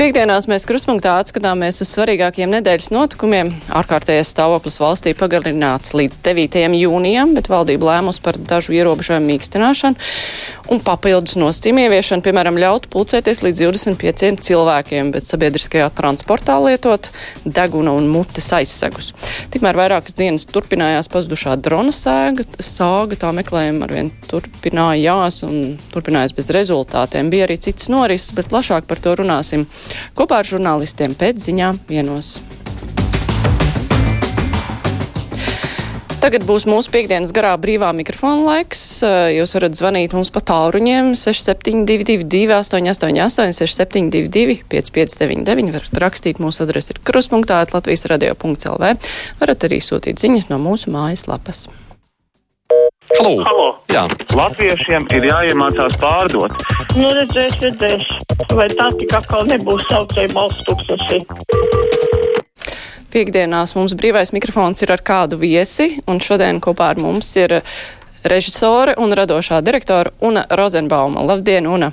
Piektdienās mēs kruspunktā atskatāmies uz svarīgākiem nedēļas notikumiem. Ārkārtējais stāvoklis valstī pagarināts līdz 9. jūnijam, bet valdība lēmus par dažu ierobežojumu mīkstināšanu un papildus nosacījumu ieviešanu, piemēram, ļaut pulcēties līdz 25 cilvēkiem, bet sabiedriskajā transportā lietot deguna un mutes aizsegus. Tikmēr vairākas dienas turpinājās pazudušā drona sēga, sāga, tā meklējuma arvien turpinājās un turpinājās bez rezultātiem. Bija arī cits norises, bet plašāk par to runāsim kopā ar žurnālistiem pēc ziņām vienos. Tagad būs mūsu piekdienas garā brīvā mikrofona laiks. Jūs varat zvanīt mums pa tāluņiem 6722, 888, 672, 559, varat rakstīt mūsu adresi ir kruspunktā, Latvijas radio.lv. Varat arī sūtīt ziņas no mūsu mājaslapas. Halo. Halo. Jā. Latviešiem ir jāiemācās pārdot. Nu, redzēs, redzēs. Vai tā tik atkal nebūs saucēja balsts tūkstoši? Piektdienās mums brīvais mikrofons ir ar kādu viesi, un šodien kopā ar mums ir režisore un radošā direktora Una Rozenbauma. Labdien, Una!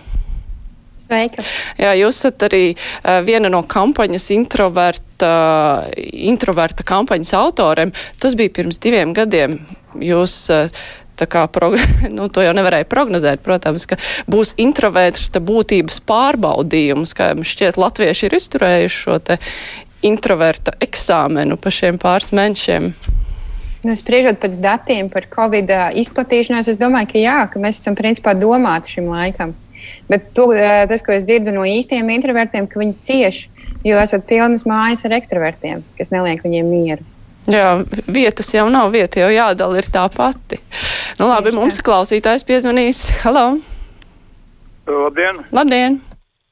Sveika. Jā, jūs esat arī uh, viena no kampaņas introverta, introverta kampaņas autoriem. Tas bija pirms diviem gadiem. Jūs uh, tā kā, prog... nu, to jau nevarēja prognozēt, protams, ka būs introverta būtības pārbaudījums, kā jums šķiet latvieši ir izturējuši šo te introverta eksāmenu pa šiem pāris mēnešiem. Nu, spriežot pēc datiem par Covid izplatīšanos, es domāju, ka jā, ka mēs esam principā domāti šim laikam. Bet to, tas, ko es dzirdu no īstiem introvertiem, ka viņi cieši, jo esat pilnas mājas ar ekstravertiem, kas neliek viņiem mieru. Jā, vietas jau nav, vieta jau jādala ir tā pati. Nu, labi, mums tā. klausītājs piezvanīs. Halo! Labdien! Labdien!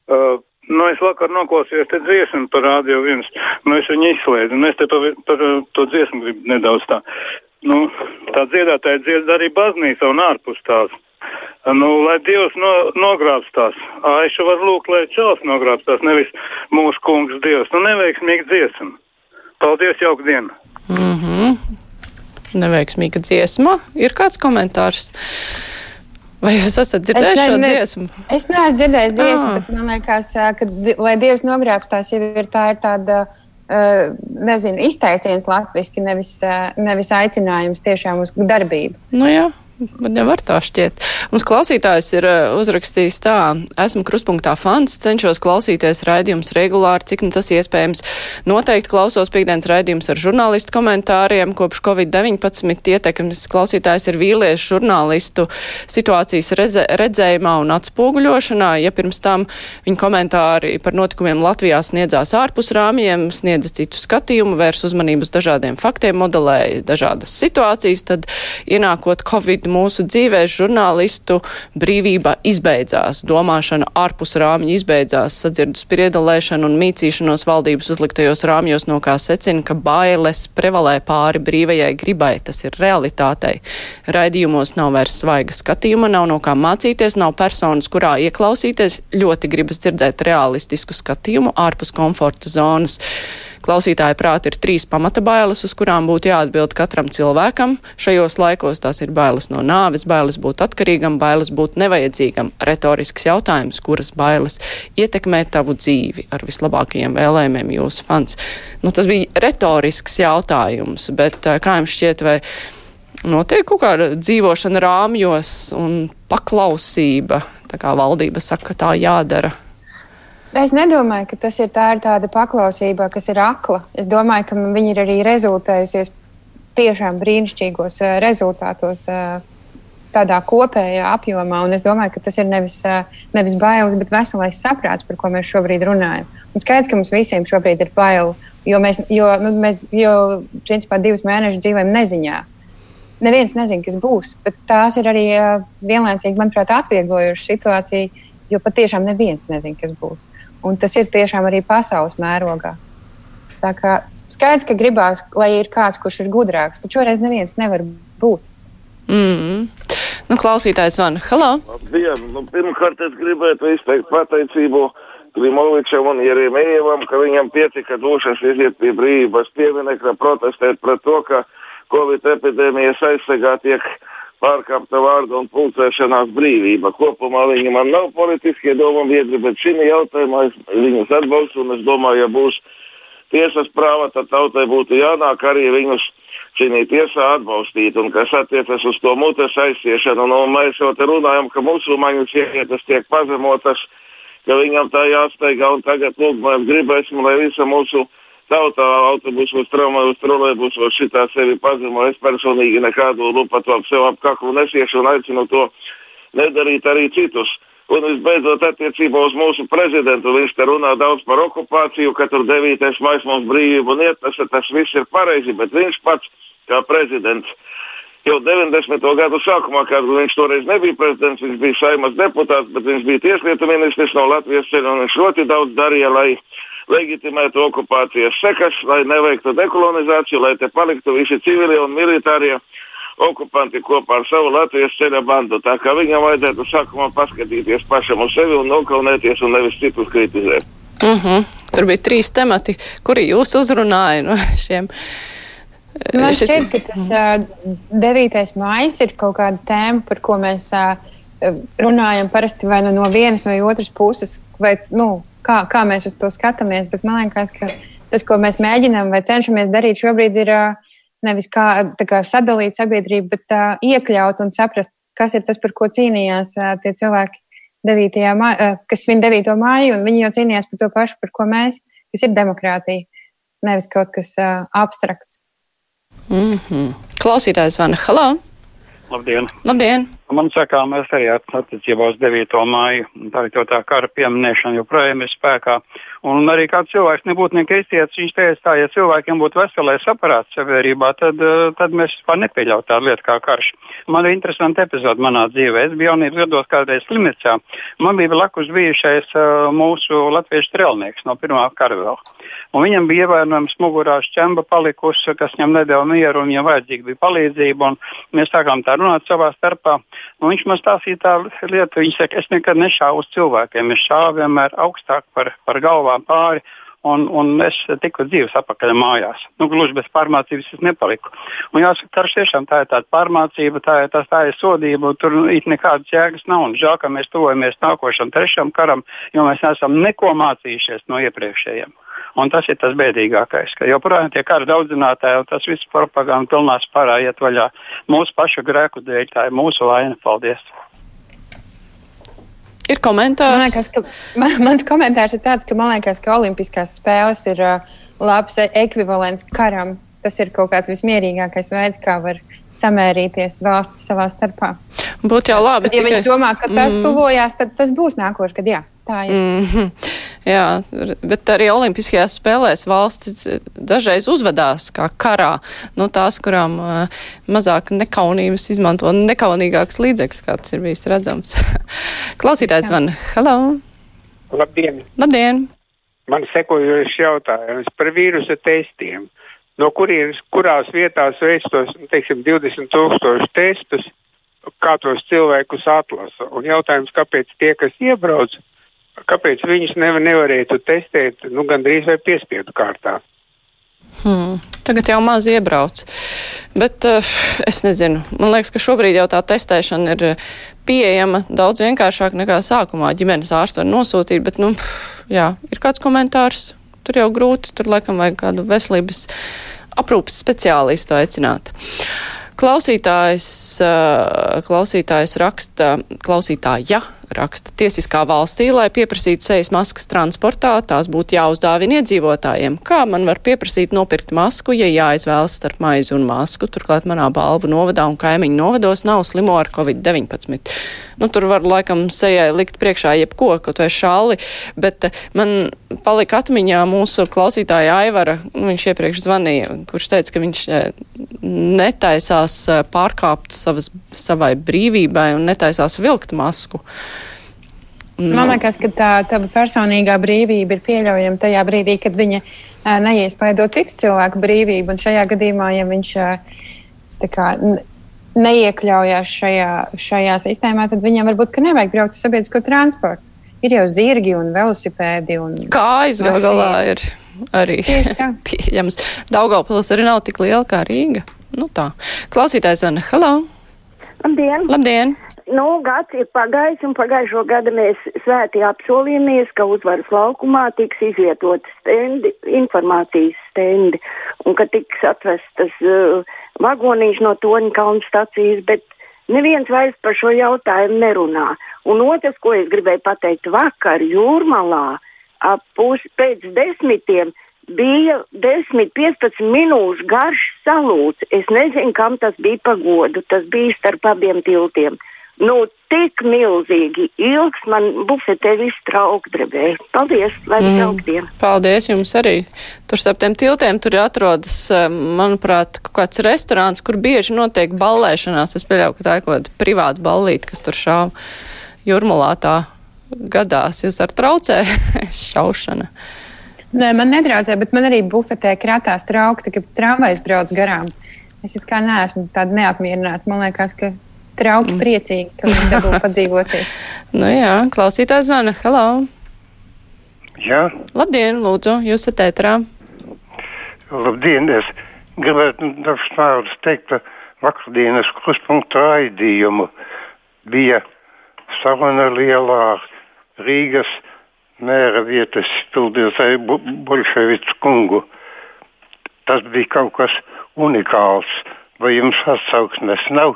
Uh, nu, es vakar noklausījos te dziesmu par radio viens. Nu, es viņu izslēdzu. Un es te par, par uh, to dziesmu gribu nedaudz tā. Nu, tā dziedātāja dzied arī baznīca un ārpus tās. Uh, Nu, lai Dievs no, nogrābs tās. Aišu var lūgt, lai čels nogrābs tās, nevis mūsu kungs Dievs. Nu, neveiksmīgi dziesma. Paldies, jauka diena! Mm -hmm. Neveiksmīga dziesma. Ir kāds komentārs? Vai jūs esat dzirdējuši šo dziesmu? Es neesmu dzirdējis dziesmu, Ah. bet man liekas, ka, lai Dievs nogrābs tās, jau ir, tā ir tāda, uh, nezinu, izteiciens latviski, nevis, uh, nevis aicinājums tiešām uz darbību. Nu jā. Man jau var tā šķiet. Mums klausītājs ir uh, uzrakstījis tā, esmu kruspunktā fans, cenšos klausīties raidījums regulāri, cik nu tas iespējams. Noteikti klausos piekdienas raidījums ar žurnālistu komentāriem. Kopš Covid-19 ietekmes klausītājs ir vīlies žurnālistu situācijas redzējumā un atspoguļošanā. Ja pirms tam viņa komentāri par notikumiem Latvijā sniedzās ārpus rāmjiem, sniedza citu skatījumu, vērs uzmanību uz dažādiem faktiem, modelēja dažādas situācijas, tad ienākot Covid mūsu dzīvē, žurnālistu brīvība izbeidzās, domāšana ārpus rāmja izbeidzās, sadzirdus priedalēšanu un mīcīšanos valdības uzliktajos rāmjos, no kā secina, ka bailes prevalē pāri brīvajai gribai, tas ir realitātei. Raidījumos nav vairs svaiga skatījuma, nav no kā mācīties, nav personas, kurā ieklausīties, ļoti gribas dzirdēt realistisku skatījumu ārpus komforta zonas. Klausītāja prāti ir trīs pamata bailes, uz kurām būtu jāatbild katram cilvēkam. Šajos laikos tās ir bailes no nāves, bailes būt atkarīgam, bailes būt nevajadzīgam. Retorisks jautājums, kuras bailes ietekmē tavu dzīvi ar vislabākajiem vēlējumiem jūsu fans. Nu, tas bija retorisks jautājums, bet eh, kā jums šķiet, vai notiek kaut kāda dzīvošana rāmjos un paklausība? Tā kā valdība saka, ka tā jādara. Es nedomāju, ka tas ir, tā ir tāda paklausība, kas ir akla. Es domāju, ka viņi ir arī rezultējusies tiešām brīnišķīgos eh, rezultātos. eh, Tādā kopējā apjomā, un es domāju, ka tas ir nevis, eh, nevis bailes, bet veselais saprāts, par ko mēs šobrīd runājam. Un skaidrs, ka mums visiem šobrīd ir bail, jo mēs, jo, nu, mēs jo, principā, divus mēnešus dzīvojam neziņā. Neviens nezina, kas būs, bet tās ir arī vienlaicīgi, manuprāt, atvieglojušas situāciju, jo patiešām neviens nezina, kas būs. Un tas ir tiešām arī pasaules mērogā. Tā kā skaidrs, ka gribās, lai ir kāds, kurš ir gudrāks, bet šoreiz neviens nevar būt. Mm. Nu, klausītājs zvana. Halo! Labdien! Nu, pirmkārt, es gribētu izteikt pateicību Klimovičam un Jeremējevam, ka viņam pietika dušas iziet pie brīvības pieminekļa protestēt pret to, ka Covid epidēmijas aizsegā tiek pārkāpta vārda un pulcēšanās brīvība. Kopumā viņi man nav politiskie domu biedri, bet šī jautājumā es viņus atbalstu un es domāju, ja būs tiesas prāva, tad tautai būtu jānāk arī viņus šī tiesā atbalstīt. Un kas attiecas uz to mutes aizsiešanu, nu, mēs jau te runājam, ka musulmaņu sievietes tiek pazemotas, ka viņam tā jāsteigā un tagad lūk, mēs gribēsim, lai visa mūsu tautā autobusos, tramvajos, trolēbusos šitā sevi pazemo. Es personīgi nekādu ap sev ap kaklu nesiešu un aicinu to nedarīt arī citus. Un visbeidzot, attiecībā uz mūsu prezidentu, viņš te runā daudz par okupāciju, ka tur 9. maija mums brīvību un iet, tas, tas viss ir pareizi, bet viņš pats kā prezidents jau 90. gadu sākumā, kad viņš toreiz nebija prezidents, viņš bija saimas deputāts, bet viņš bija tieslietu ministrs no Latvijas ceļa un viņš ļoti daudz darīja, lai legitimētu okupācijas sekas, lai neveiktu dekolonizāciju, lai te paliktu visi civilie un militārie okupanti kopā ar savu Latvijas ceļa bandu. Tā kā viņam vajadzētu sākumā paskatīties pašam uz sevi un nokaunēties un nevis citus kritizēt. Mm -hmm. Tur bija trīs temati, kuri jūs uzrunāja no šiem. Nu, man šķiet, ka tas uh, 9. maijs ir kaut kāda tēma, par ko mēs uh, runājam parasti vai nu no vienas vai otras puses, vai nu, kā, kā mēs uz to skatāmies. Bet man liekas, ka tas, ko mēs mēģinām vai cenšamies darīt šobrīd, ir nevis kā, kā sadalīt sabiedrību, bet uh, iekļaut un saprast, kas ir tas, par ko cīnījās tie cilvēki, 9. Māja, uh, kas svin 9. māju, un viņi jau cīnījās par to pašu, par ko mēs, kas ir demokrātija, nevis kaut kas abstrakts. Mm -hmm. Klausītājs Vana Halā. Labdien! Labdien. Man sakām, mēs arī attiecībā uz 9. māju, tā ir tā kara pieminēšana joprojām ir spēkā. Un arī kāds cilvēks nebūtu nekristietis, viņš teica tā, ja cilvēkiem būtu veselais aparāts sabiedrībā, tad, eh, tad mēs vispār nepieļautu tādu lietu kā karš. Man ir interesanti epizode manā dzīvē. Es biju jaunības gados kādreiz Slimnicā. Man bija blakus bijušais uh, mūsu latviešu strēlnieks no pirmā kara vēl. Un viņam bija ievērojams mugurā šķemba palikusi, kas viņam nedēļa mieru, un viņam vajadzīga bija palīdzība. Mēs sākām tā runāt savā starpā. Un viņš man stāstīja tādu lietu, viņš saka, es nekad nešāvu uz cilvēkiem, es šāvu vienmēr augstāk par, par galvām pāri. Un, un es tiku dzīves atpakaļ mājās. Nu, gluži bez pārmācības es nepaliku. Un jāsaka, karš tiešām tā ir tāda pārmācība, tā ir, tā, tā ir sodība, tur it nekādas jēgas nav. Un žēl, ka mēs tuvojamies nākošam trešam karam, jo mēs neesam neko mācījušies no iepriekšējiem. Un tas ir tas bēdīgākais, ka joprojām tie kara daudzinātāji un tas viss propaganda pilnā spārā iet vaļā mūsu pašu grēku dēļ. Tā ir mūsu vaina. Paldies! Ir komentārs. Man liekas, ka, man, mans komentārs ir tāds, ka man liekas, ka Olimpiskās spēles ir uh, labs ekvivalents karam. Tas ir kaut kāds vismierīgākais veids, kā var samērīties valstis savā starpā. Būtu jau labi. Tad, ja tikai... viņš domā, ka tas mm. tuvojās, tad tas būs nākošais gads. Jā, tā ir. Mm -hmm. Jā, bet arī Olimpiskajās spēlēs valstis dažreiz uzvedās kā karā. Nu, tās, kurām uh, mazāk nekaunības izmanto nekaunīgāks līdzeklis, kā tas ir bijis redzams. Klausītājs man, hello! Labdien! Labdien! Man sekojošs jautājums par vīrusu testiem. No kurienes, kurās vietās veids tos, teiksim, 20 tūkstošu testus, kā tos cilvēkus atlasa? Un jautājums, kāpēc tie, kas iebrauc, kāpēc viņus nevar, nevarētu testēt nu, gandrīz vai piespiedu kārtā. Hmm. Tagad jau maz iebrauc. Bet uh, es nezinu. Man liekas, ka šobrīd jau tā testēšana ir pieejama daudz vienkāršāk nekā sākumā. Ģimenes ārsts var nosūtīt, bet, nu, jā, ir kāds komentārs. Tur jau grūti, tur laikam vajag kādu veselības aprūpas speciālistu aicināt. Klausītājs, uh, klausītājs raksta, klausītāja raksta tiesiskā valstī, lai pieprasītu sejas maskas transportā, tās būtu jāuzdāvina iedzīvotājiem. Kā man var pieprasīt nopirkt masku, ja jāizvēlas starp maizi un masku? Turklāt manā balvu novadā un kaimiņu novados nav slimo ar Covid-19. Nu, tur var laikam sejai likt priekšā jebko, kaut vai šāli, bet eh, man palika atmiņā mūsu klausītāja Aivara, viņš iepriekš zvanīja, kurš teica, ka viņš eh, netaisās eh, pārkāpt savas, savai brīvībai un netaisās vilkt masku. No. Man liekas, ka tā tava personīgā brīvība ir pieļaujama tajā brīdī, kad viņa uh, neiespaido citu cilvēku brīvību. Un šajā gadījumā, ja viņš uh, kā, neiekļaujās šajā, šajā sistēmā, tad viņam varbūt nevajag braukt uz sabiedrisko transportu. Ir jau zirgi un velosipēdi. Un Kājas galā ir arī pieejams. Daugaupils arī nav tik liela kā Rīga. Nu tā. Klausītājs Anna, hello! Labdien! Labdien! Nu, gads ir pagājis, un pagājušo gadu mēs svētī apsolījāmies, ka uzvaras laukumā tiks izvietoti stendi, informācijas stendi, un ka tiks atvestas uh, vagonīši no Toņa kalnu stacijas, bet neviens vairs par šo jautājumu nerunā. Un otrs, ko es gribēju pateikt, vakar jūrmalā ap pus pēc desmitiem bija 10-15 minūšu garš salūts. Es nezinu, kam tas bija pagodu. Tas bija starp abiem tiltiem. Nu, tik milzīgi ilgs, man bufetē viss trauki drebēja. Paldies, lai mm. trauktiem. Paldies jums arī. Tur starp tiem tiltiem tur atrodas, eh, manuprāt, kaut kāds restorāns, kur bieži notiek ballēšanās. Es pieļauju, ka tā ir kaut kāda privāta ballīte, kas tur šāva jūrmalā tā gadās. Jūs ar traucē šaušana. Nē, man nedraudzē, bet man arī bufetē krātās traukti, ka tramvajs brauc garām. Es kā neesmu tāda neapmierināta. Man liekas, ka trauki mm. priecīgi, ka viņi dabū padzīvoties. nu jā, klausītājs zvana. Hello! Jā. Labdien, lūdzu, jūs esat ētrā. Labdien, es gribētu dažus vārdus teikt par vakardienas kruspunktu raidījumu. Bija savana lielā Rīgas mēra vietas pildītāju Bolševicu kungu. Tas bija kaut kas unikāls. Vai jums atsauksmes nav?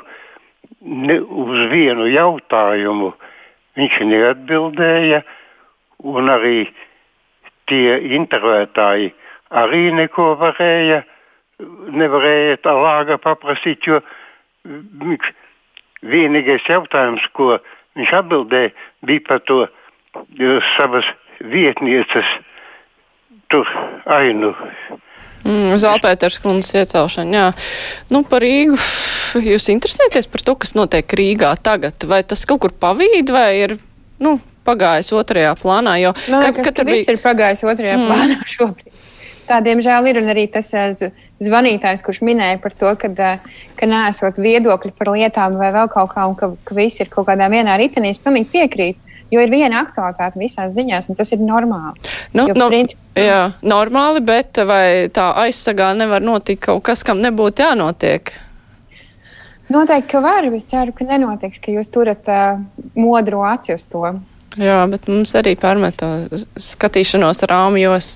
Ne, uz vienu jautājumu viņš neatbildēja, un arī tie intervētāji arī neko varēja, nevarēja tā lāga paprasīt, jo viņš vienīgais jautājums, ko viņš atbildēja, bija par to savas vietnieces tur ainu. Mm, Zālpēters kundzes iecelšana, jā. Nu, par Rīgu. Jūs interesēties par to, kas notiek Rīgā tagad? Vai tas kaut kur pavīd vai ir, nu, pagājis otrajā plānā? Jo, Man liekas, ka, ka viss bija... ir pagājis otrajā mm. plānā šobrīd. Tā, diemžēl, ir arī tas zvanītājs, kurš minēja par to, ka, ka nesot viedokļi par lietām vai vēl kaut kā, un ka, ka viss ir kaut kādā vienā ritenī. Es pilnīgi piekrītu. Jo ir viena aktualitāte visās ziņās, un tas ir normāli. Nu, jo, no, princip... Jā, normāli, bet vai tā aizsargā nevar notikt kaut kas, kam nebūtu jānotiek? Noteikti, ka var. Es ceru, ka nenotiks, ka jūs turat uh, modru aci uz to. Jā, bet mums arī pārmet skatīšanos rāmjos,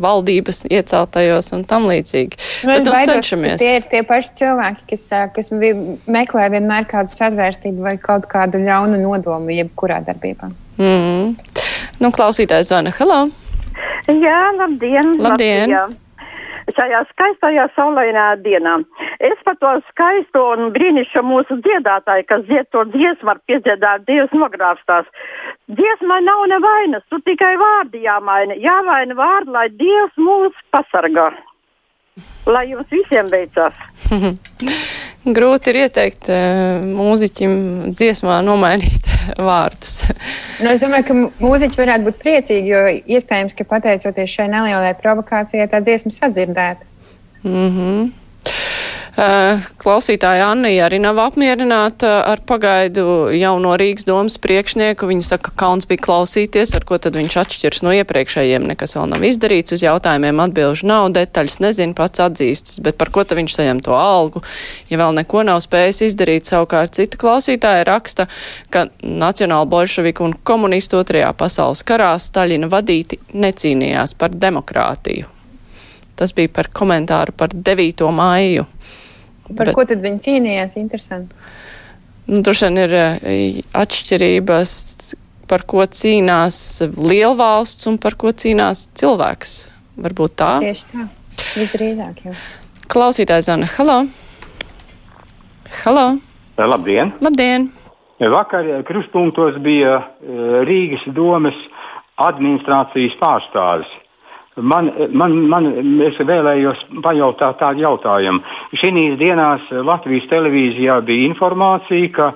valdības ieceltajos un tam līdzīgi. Nu, bet, nu, baidos, cenšamies. Tie ir tie paši cilvēki, kas, kas meklē vienmēr kādu sazvērstību vai kaut kādu ļaunu nodomu jebkurā darbībā. Mm -hmm. Nu, klausītājs zvana. Hello! Jā, labdien! Labdien! Latvijā šajā skaistajā saulainā dienā. Es par to skaisto un brīnišķīgu mūsu dziedātāju, kas dzied to dziesmu, var piedziedāt, Dievs nogrāstās. Dziesmai nav nevainas, tu tikai vārdi jāmaina. Jāmaina vārdi, lai Dievs mūs pasargā. Lai jums visiem veicās! Grūti ir ieteikt uh, mūziķim dziesmā nomainīt vārdus. nu, es domāju, ka mūziķi varētu būt priecīgi, jo iespējams, ka pateicoties šai nelielai provokācijai, tā dziesma sadzirdēta. Mm -hmm. Eh, klausītāja Annija arī nav apmierināta ar pagaidu jauno Rīgas domas priekšnieku. Viņa saka, ka kauns bija klausīties, ar ko tad viņš atšķirs no iepriekšējiem. Nekas vēl nav izdarīts, uz jautājumiem atbilžu nav, detaļas nezinu, pats atzīstas, bet par ko tad viņš saņem to algu, ja vēl neko nav spējis izdarīt. Savukārt cita klausītāja raksta, ka Nacionāla bolševiku un komunistu otrajā pasaules karā Staļina vadīti necīnījās par demokrātiju. Tas bija par komentāru par 9. māju. Par Bet, ko tad viņi cīnījās? Interesanti. Nu, Droši vien ir eh, atšķirības, par ko cīnās lielvalsts un par ko cīnās cilvēks. Varbūt tā? Tieši tā. Visdrīzāk jau. Klausītājs Zana, halo! Halo! Labdien! Labdien! Vakar krustpunktos bija Rīgas domas administrācijas pārstāvis. Man, man, man, vēlējos pajautāt tādu jautājumu. Šīs dienās Latvijas televīzijā bija informācija, ka,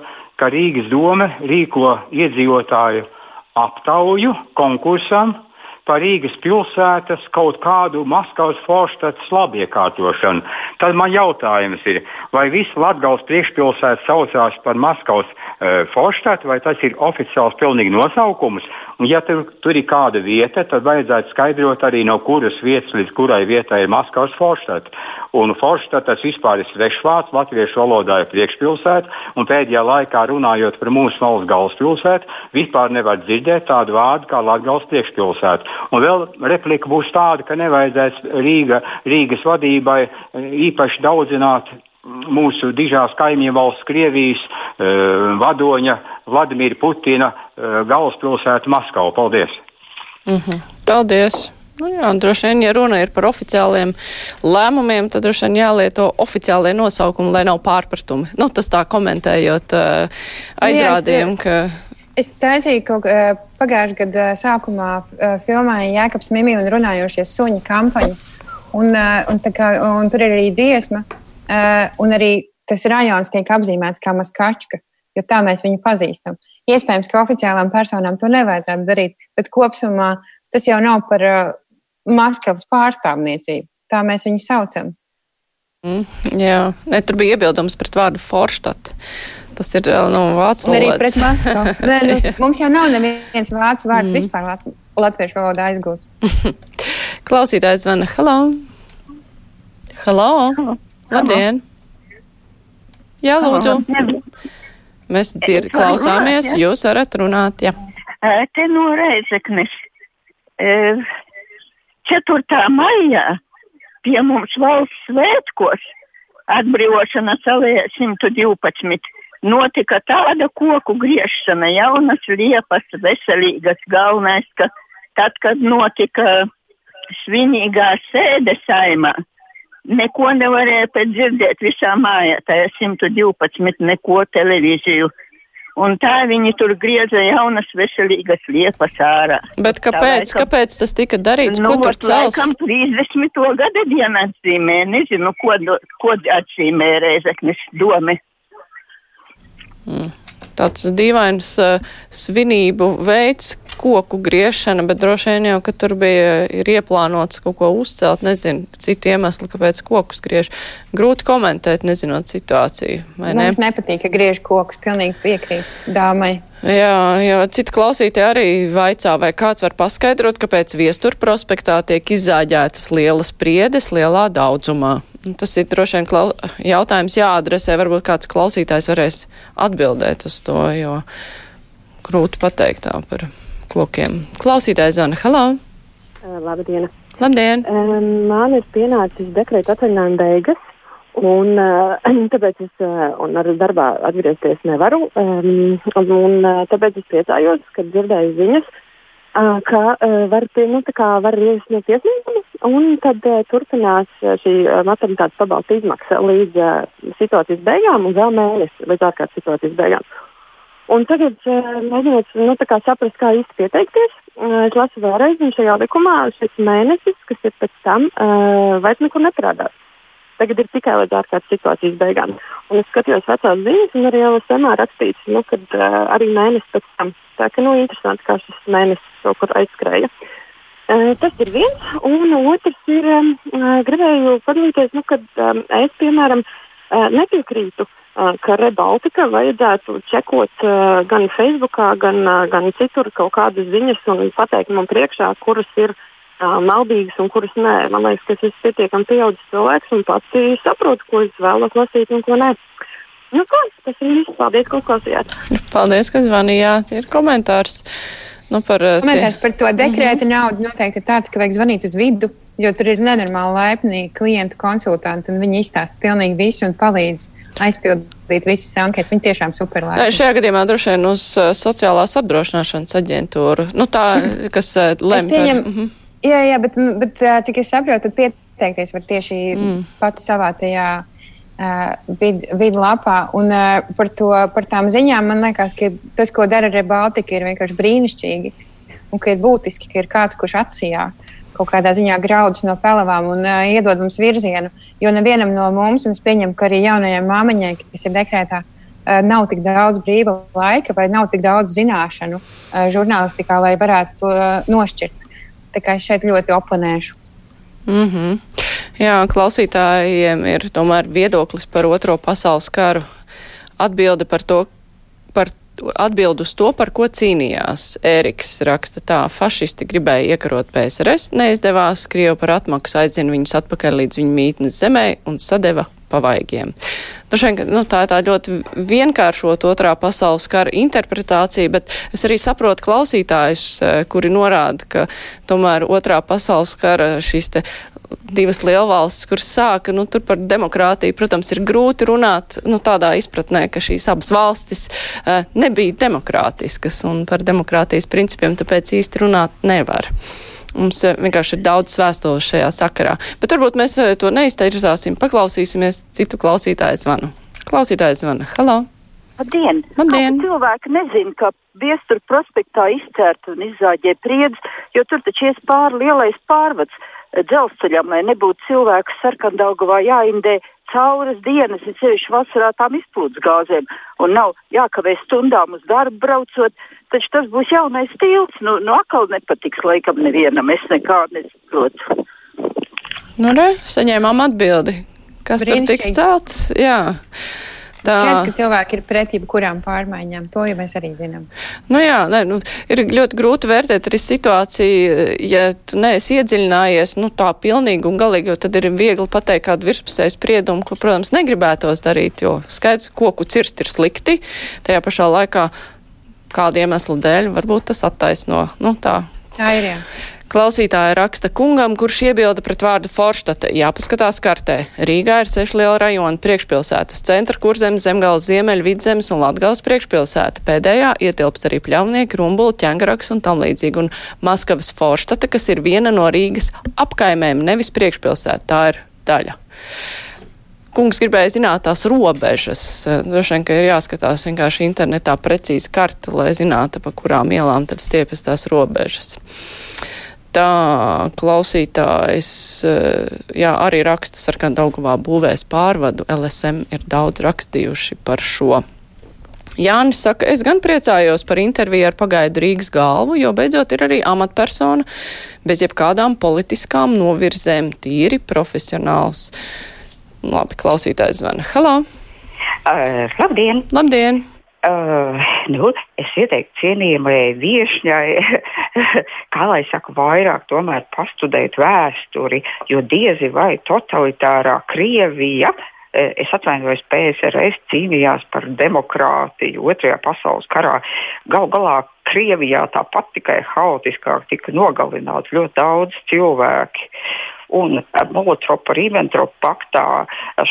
ka Rīgas doma rīko iedzīvotāju aptauju konkursam par Rīgas pilsētas kaut kādu Maskavas forštats labiekārtošanu. Tad man jautājums ir, vai visa Latgales priekšpilsēta saucās par Maskavas uh, forštatu, vai tas ir oficiāls pilnīgi nosaukums, Un, ja tur, tur ir kāda vieta, tad vajadzētu skaidrot arī no kuras vietas līdz kurai vietai ir Maskavas Forštata. Un Forštatas vispār ir svešvārds, latviešu valodā ir priekšpilsēta, un pēdējā laikā runājot par mūsu valsts galvaspilsētu, vispār nevar dzirdēt tādu vārdu kā Latvijas priekšpilsēta. Un vēl replika būs tāda, ka nevajadzēs Rīga, Rīgas vadībai īpaši daudzināt mūsu dižās kaimiņu valsts Krievijas uh, vadoņa Vladimira Putina uh, galvaspilsētu Maskavu. Paldies! Mm -hmm. Paldies! Nu jā, droši vien, ja runa ir par oficiāliem lēmumiem, tad droši vien jālieto oficiālie nosaukumi, lai nav pārpratumi. Nu, tas tā komentējot uh, aizrādījumu, ka. Es taisīju kaut kā pagājušā gada sākumā uh, filmēju Jēkabs Mimi un runājošie suņi kampaņu. Un, un, kā, un tur ir arī dziesma, un arī tas rajons tiek apzīmēts kā Maskačka, jo tā mēs viņu pazīstam. Iespējams, ka oficiālām personām to nevajadzētu darīt, bet kopumā tas jau nav par Maskavas pārstāvniecību. Tā mēs viņu saucam. Mm, jā, ne, tur bija iebildums pret vārdu Forštat. Tas ir nu, vācu valoda. Arī pret Maskavu. Nē, nu, mums jau nav neviens vācu vārds mm. vispār lat latviešu valodā aizgūts. Klausītājs zvana. Hello! Hello! Hello. Labdien! Jā, lūdzu. Mēs dzird, klausāmies, jūs varat runāt. Jā. Te no Reizeknes. 4. maijā pie mums valsts svētkos atbrīvošanas alēja 112 notika tāda koku griešana, jaunas liepas, veselīgas. Galvenais, ka tad, kad notika svinīgā sēde saimā, neko nevarēja pēc dzirdēt visā mājā, tajā 112 neko televīziju. Un tā viņi tur grieza jaunas veselīgas liepas ārā. Bet kāpēc, laikam, kāpēc tas tika darīts? Nu, ko tur cels? Laikam 30. gada dienu atzīmē, nezinu, ko, ko atzīmē Reizeknis domi. Mm. Tāds dīvains uh, svinību veids, koku griešana, bet droši vien jau, ka tur bija ieplānots kaut ko uzcelt, nezinu, citu iemeslu, kāpēc kokus griež. Grūti komentēt, nezinot situāciju. Man ne? nepatīk, ka griež kokus, pilnīgi piekrīt dāmai. Jā, jo citi klausītāji arī vaicā, vai kāds var paskaidrot, kāpēc viestur prospektā tiek izzāģētas lielas priedes lielā daudzumā. Tas ir droši vien klau... jautājums jāadresē, varbūt kāds klausītājs varēs atbildēt uz to, jo grūti pateikt tā par kokiem. Klausītājs Zana, hello! Labdien! Labdien! Man ir pienācis dekrēta atvaļinājuma beigas, un tāpēc es un ar darbā atgriezties nevaru, um, un uh, tāpēc es priecājos, kad dzirdēju ziņas, ka var, nu, var iesniegt iesniegumus Un tad turpinās šī maternitātes pabalsta izmaksa līdz situācijas beigām un vēl mēnesi līdz ārkārtas situācijas beigām. Un tagad, uh, mēģinot nu, saprast, kā īsti pieteikties, uh, es lasu vēlreiz, un šajā likumā šis mēnesis, kas ir pēc tam, uh, vairs nekur neparādās. Tagad ir tikai līdz ārkārtas situācijas beigām. Un es skatījos vecās ziņas, un arī esmu rakstīts, nu, kad uh, arī mēnesis pēc tam. Tā ka, nu, interesanti, kā šis mēnesis kaut kur aizskrēja. Uh, tas ir viens, un otrs ir, um, gribēju padalīties, nu, kad um, es, piemēram, uh, nepiekrītu, uh, ka Rebaltika vajadzētu čekot gan Facebook, gan, gan citur kaut kādas ziņas un pateikt man priekšā, kuras ir maldīgas un kuras nē. Man liekas, ka es esmu pietiekami pieaudzis cilvēks un pati saprotu, ko es vēlos lasīt un ko nē. Nu, kā, tas ir viss. Paldies, ka uzklausījāt. Paldies, ka zvanījāt. Ir komentārs. Nu, par, Komentārs par to dekrēta mm -hmm. naudu noteikti ir tāds, ka vajag zvanīt uz vidu, jo tur ir nenormāli laipni klientu konsultanti, un viņi izstāsta pilnīgi visu un palīdz aizpildīt visas anketas. Viņi tiešām superlabi. Šajā gadījumā droši vien uz uh, sociālās apdrošināšanas aģentūru, nu tā, kas uh, lemj pieņem, par. -hmm. Jā, jā, bet, bet cik es saprotu, tad pieteikties var tieši mm. pati savā tajā vidlapā. Un par, to, par tām ziņām man liekas, ka tas, ko dara Rebaltika, ir vienkārši brīnišķīgi. Un ka ir būtiski, ka ir kāds, kurš atsijā kaut kādā ziņā graudus no pelavām un uh, iedod mums virzienu. Jo nevienam no mums, un es pieņemu, ka arī jaunajai māmiņai, kas ir dekrētā, uh, nav tik daudz brīva laika vai nav tik daudz zināšanu uh, žurnālistikā, lai varētu to uh, nošķirt. Tā kā es šeit ļoti oponēšu. Mm -hmm. Jā, klausītājiem ir tomēr viedoklis par Otro pasaules karu. Atbilde par to, par atbild uz to, par ko cīnījās. Ēriks raksta tā, fašisti gribēja iekarot PSRS, neizdevās, Krievu par atmaksu aizdzina viņus atpakaļ līdz viņu mītnes zemē un sadeva pavaigiem. Nu, šeit, nu, tā ir tā ļoti vienkāršot otrā pasaules kara interpretācija, bet es arī saprotu klausītājus, eh, kuri norāda, ka tomēr otrā pasaules kara šīs divas lielvalstis, kuras sāka, nu, tur par demokrātiju, protams, ir grūti runāt, nu, tādā izpratnē, ka šīs abas valstis uh, nebija demokrātiskas un par demokrātijas principiem tāpēc īsti runāt nevar. Mums eh, vienkārši ir daudz vēstules šajā sakarā. Bet varbūt mēs eh, to neizteirzāsim, paklausīsimies citu klausītāju zvanu. Klausītājs zvana. Halo! Labdien! Labdien. Cilvēki nezina, ka viestur prospektā izcērt un izzāģē priedus, jo tur taču ies pāri lielais pārvads dzelzceļam, lai nebūtu cilvēku sarkandaugavā jāindē cauras dienas, ir sevišķi vasarā tām izplūdes gāzēm, un nav jākavē stundām uz darbu braucot, taču tas būs jaunais stils. Nu, nu atkal nepatiks laikam nevienam, es nekā nesaprotu. Nu, re, saņēmām atbildi. Kas tur tiks celts? Jā. Tā Skaidrs, ka cilvēki ir pret jebkurām pārmaiņām. To jau mēs arī zinām. Nu jā, ne, nu, ir ļoti grūti vērtēt arī situāciju, ja tu neesi iedziļinājies nu, tā pilnīgi un galīgi, jo tad ir viegli pateikt kādu virspusēju spriedumu, ko, protams, negribētos darīt, jo skaidrs, koku cirst ir slikti. Tajā pašā laikā kādu iemeslu dēļ varbūt tas attaisno. Nu, tā. tā ir. Jā. Klausītāja raksta kungam, kurš iebilda pret vārdu Forštata. Jāpaskatās kartē. Rīgā ir seši liela rajona priekšpilsētas - centra, kurzemes, zemgals, ziemeļa, vidzemes un latgals priekšpilsēta. Pēdējā ietilpst arī pļaunieki, rumbuli, ķengaraks un tam līdzīgi. Un Maskavas Forštata, kas ir viena no Rīgas apkaimēm, nevis priekšpilsēta. Tā ir daļa kungs gribēja zināt tās robežas. Droši vien, ka ir jāskatās vienkārši internetā precīzi karta, lai zinātu, pa kurām ielām tad stiepjas tās robežas tā klausītājs jā, arī raksta sarkandaugavā būvēs pārvadu. LSM ir daudz rakstījuši par šo. Jānis saka, es gan priecājos par interviju ar pagaidu Rīgas galvu, jo beidzot ir arī amatpersona bez jebkādām politiskām novirzēm, tīri profesionāls. Labi, klausītājs zvana. Halo! Uh, labdien! Labdien! Uh, nu, es ieteiktu cienījamajai viesņai, kā lai saka, vairāk pastudēt vēsturi, jo diezi vai totalitārā Krievija, e, es atvainojos, PSRS cīnījās par demokrātiju Otrajā pasaules karā. Gal galā Krievijā tāpat tikai haotiskāk tika nogalināti ļoti daudz cilvēki. Un Molotovu-Ribbentropa paktā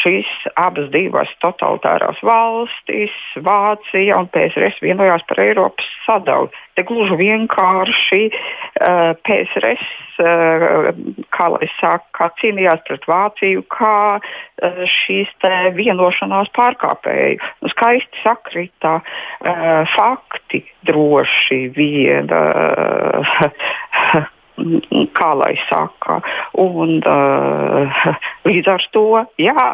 šīs abas divas totalitārās valstis, Vācija un PSRS vienojās par Eiropas sadalu. Te gluži vienkārši uh, PSRS, uh, kā lai saka, cīnījās pret Vāciju, kā uh, šīs vienošanās pārkāpēju. Nu, skaisti sakrita uh, fakti droši vien. Uh, kā lai saka. Un, uh, līdz ar to jā,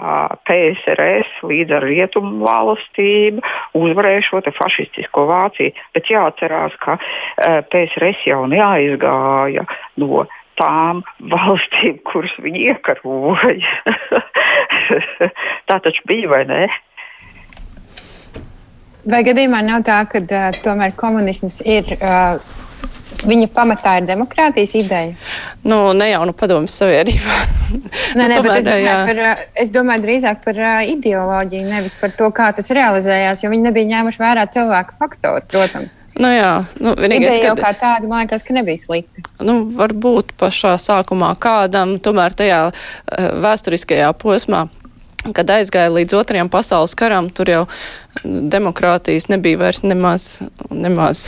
PSRS līdz ar rietumu valstīm uzvarēja šo fašistisko Vāciju. Bet jāatcerās, ka uh, PSRS jau neaizgāja no tām valstīm, kuras viņi iekaroja. tā taču bija, vai ne? Vai gadījumā nav tā, ka uh, tomēr komunisms ir uh, Viņa pamatā ir demokrātijas ideja. Nu, ne jau nu padomjas savienībā. nē, nē, bet es domāju, par, es domāju drīzāk par uh, ideoloģiju, nevis par to, kā tas realizējās, jo viņi nebija ņēmuši vērā cilvēku faktoru, protams. Nu jā, nu, vienīgais, Ideja jau kā tāda, man liekas, ka nebija slikta. Nu, varbūt pašā sākumā kādam, tomēr tajā uh, vēsturiskajā posmā kad aizgāja līdz otrajam pasaules karam, tur jau demokrātijas nebija vairs nemaz. nemaz.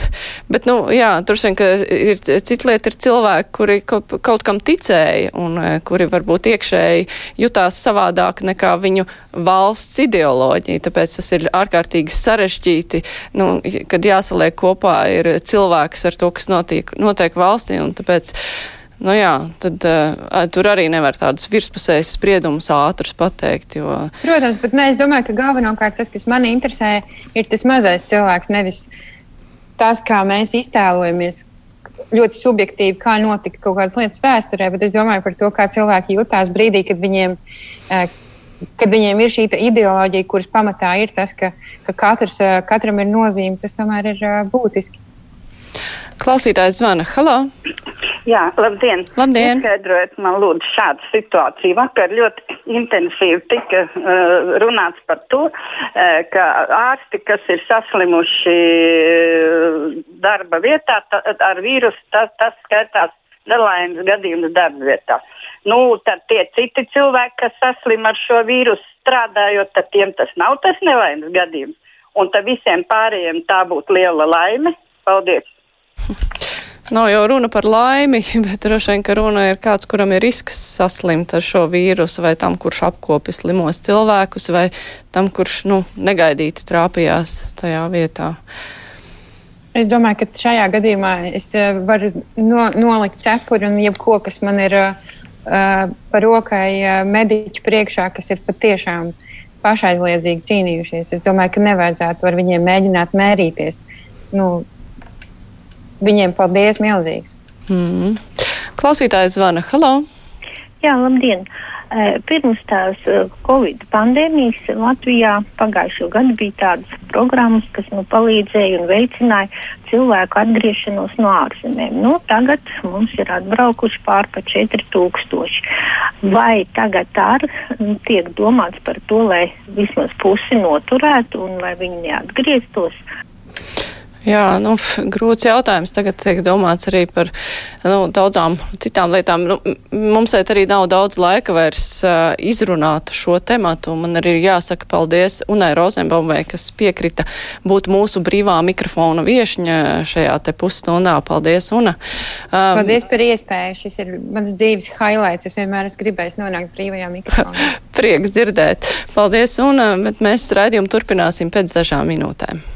Bet, nu, jā, tur ka ir cita lieta, ir cilvēki, kuri kaut, kaut kam ticēja un e, kuri varbūt iekšēji jutās savādāk nekā viņu valsts ideoloģija. Tāpēc tas ir ārkārtīgi sarežģīti, nu, kad jāsaliek kopā ir cilvēks ar to, kas notiek, notiek valstī. Un tāpēc Nu jā, tad uh, tur arī nevar tādus virspusējus spriedumus ātrus pateikt. Jo... Protams, bet ne, es domāju, ka galvenokārt tas, kas man interesē, ir tas mazais cilvēks, nevis tas, kā mēs iztēlojamies. Ļoti subjektīvi, kā notika kaut kādas lietas vēsturē, bet es domāju par to, kā cilvēki jutās brīdī, kad viņiem uh, kad viņiem ir šī ideoloģija, kuras pamatā ir tas, ka, ka katrs, katram ir nozīme, tas tomēr ir būtiski. Klausītājs zvana. Halo! Jā, labdien! labdien. Izskaidrojiet man lūdzu šādu situāciju. Vakar ļoti intensīvi tika uh, runāts par to, uh, ka ārsti, kas ir saslimuši darba vietā ta, ar vīrusu, tas, tas skaitās nelaimes gadījums darba vietā. Nu, tad tie citi cilvēki, kas saslim ar šo vīrusu strādājot, tad tiem tas nav tas nelaimes gadījums. Un tad visiem pārējiem tā būtu liela laime. Paldies! Nav jau runa par laimi, bet droši vien, ka runa ir kāds, kuram ir risks saslimt ar šo vīrusu, vai tam, kurš apkopi slimos cilvēkus, vai tam, kurš nu, negaidīti trāpījās tajā vietā. Es domāju, ka šajā gadījumā es eh, varu no, nolikt cepuri un jebko, kas man ir uh, par rokai uh, mediķu priekšā, kas ir patiešām pašaizliedzīgi cīnījušies. Es domāju, ka nevajadzētu ar viņiem mēģināt mērīties. Nu, viņiem paldies milzīgs. Mm. Klausītājs zvana. Halo! Jā, labdien! Pirms tās Covid pandēmijas Latvijā pagājušo gadu bija tādas programmas, kas nu, palīdzēja un veicināja cilvēku atgriešanos no ārzemēm. Nu, tagad mums ir atbraukuši pār pa 4000. Vai tagad ar tiek domāts par to, lai vismaz pusi noturētu un lai viņi neatgrieztos? Jā, nu, grūts jautājums. Tagad tiek domāts arī par nu, daudzām citām lietām. Nu, mums šeit arī nav daudz laika vairs uh, izrunāt šo tematu. Man arī ir jāsaka paldies Unai Rozenbaumai, kas piekrita būt mūsu brīvā mikrofona viešņa šajā te pusstundā. Paldies, Una. Um, paldies par iespēju. Šis ir mans dzīves highlights. Es vienmēr esmu gribējis nonākt brīvajā mikrofonā. Prieks dzirdēt. Paldies, Una, bet mēs raidījumu turpināsim pēc dažām minūtēm.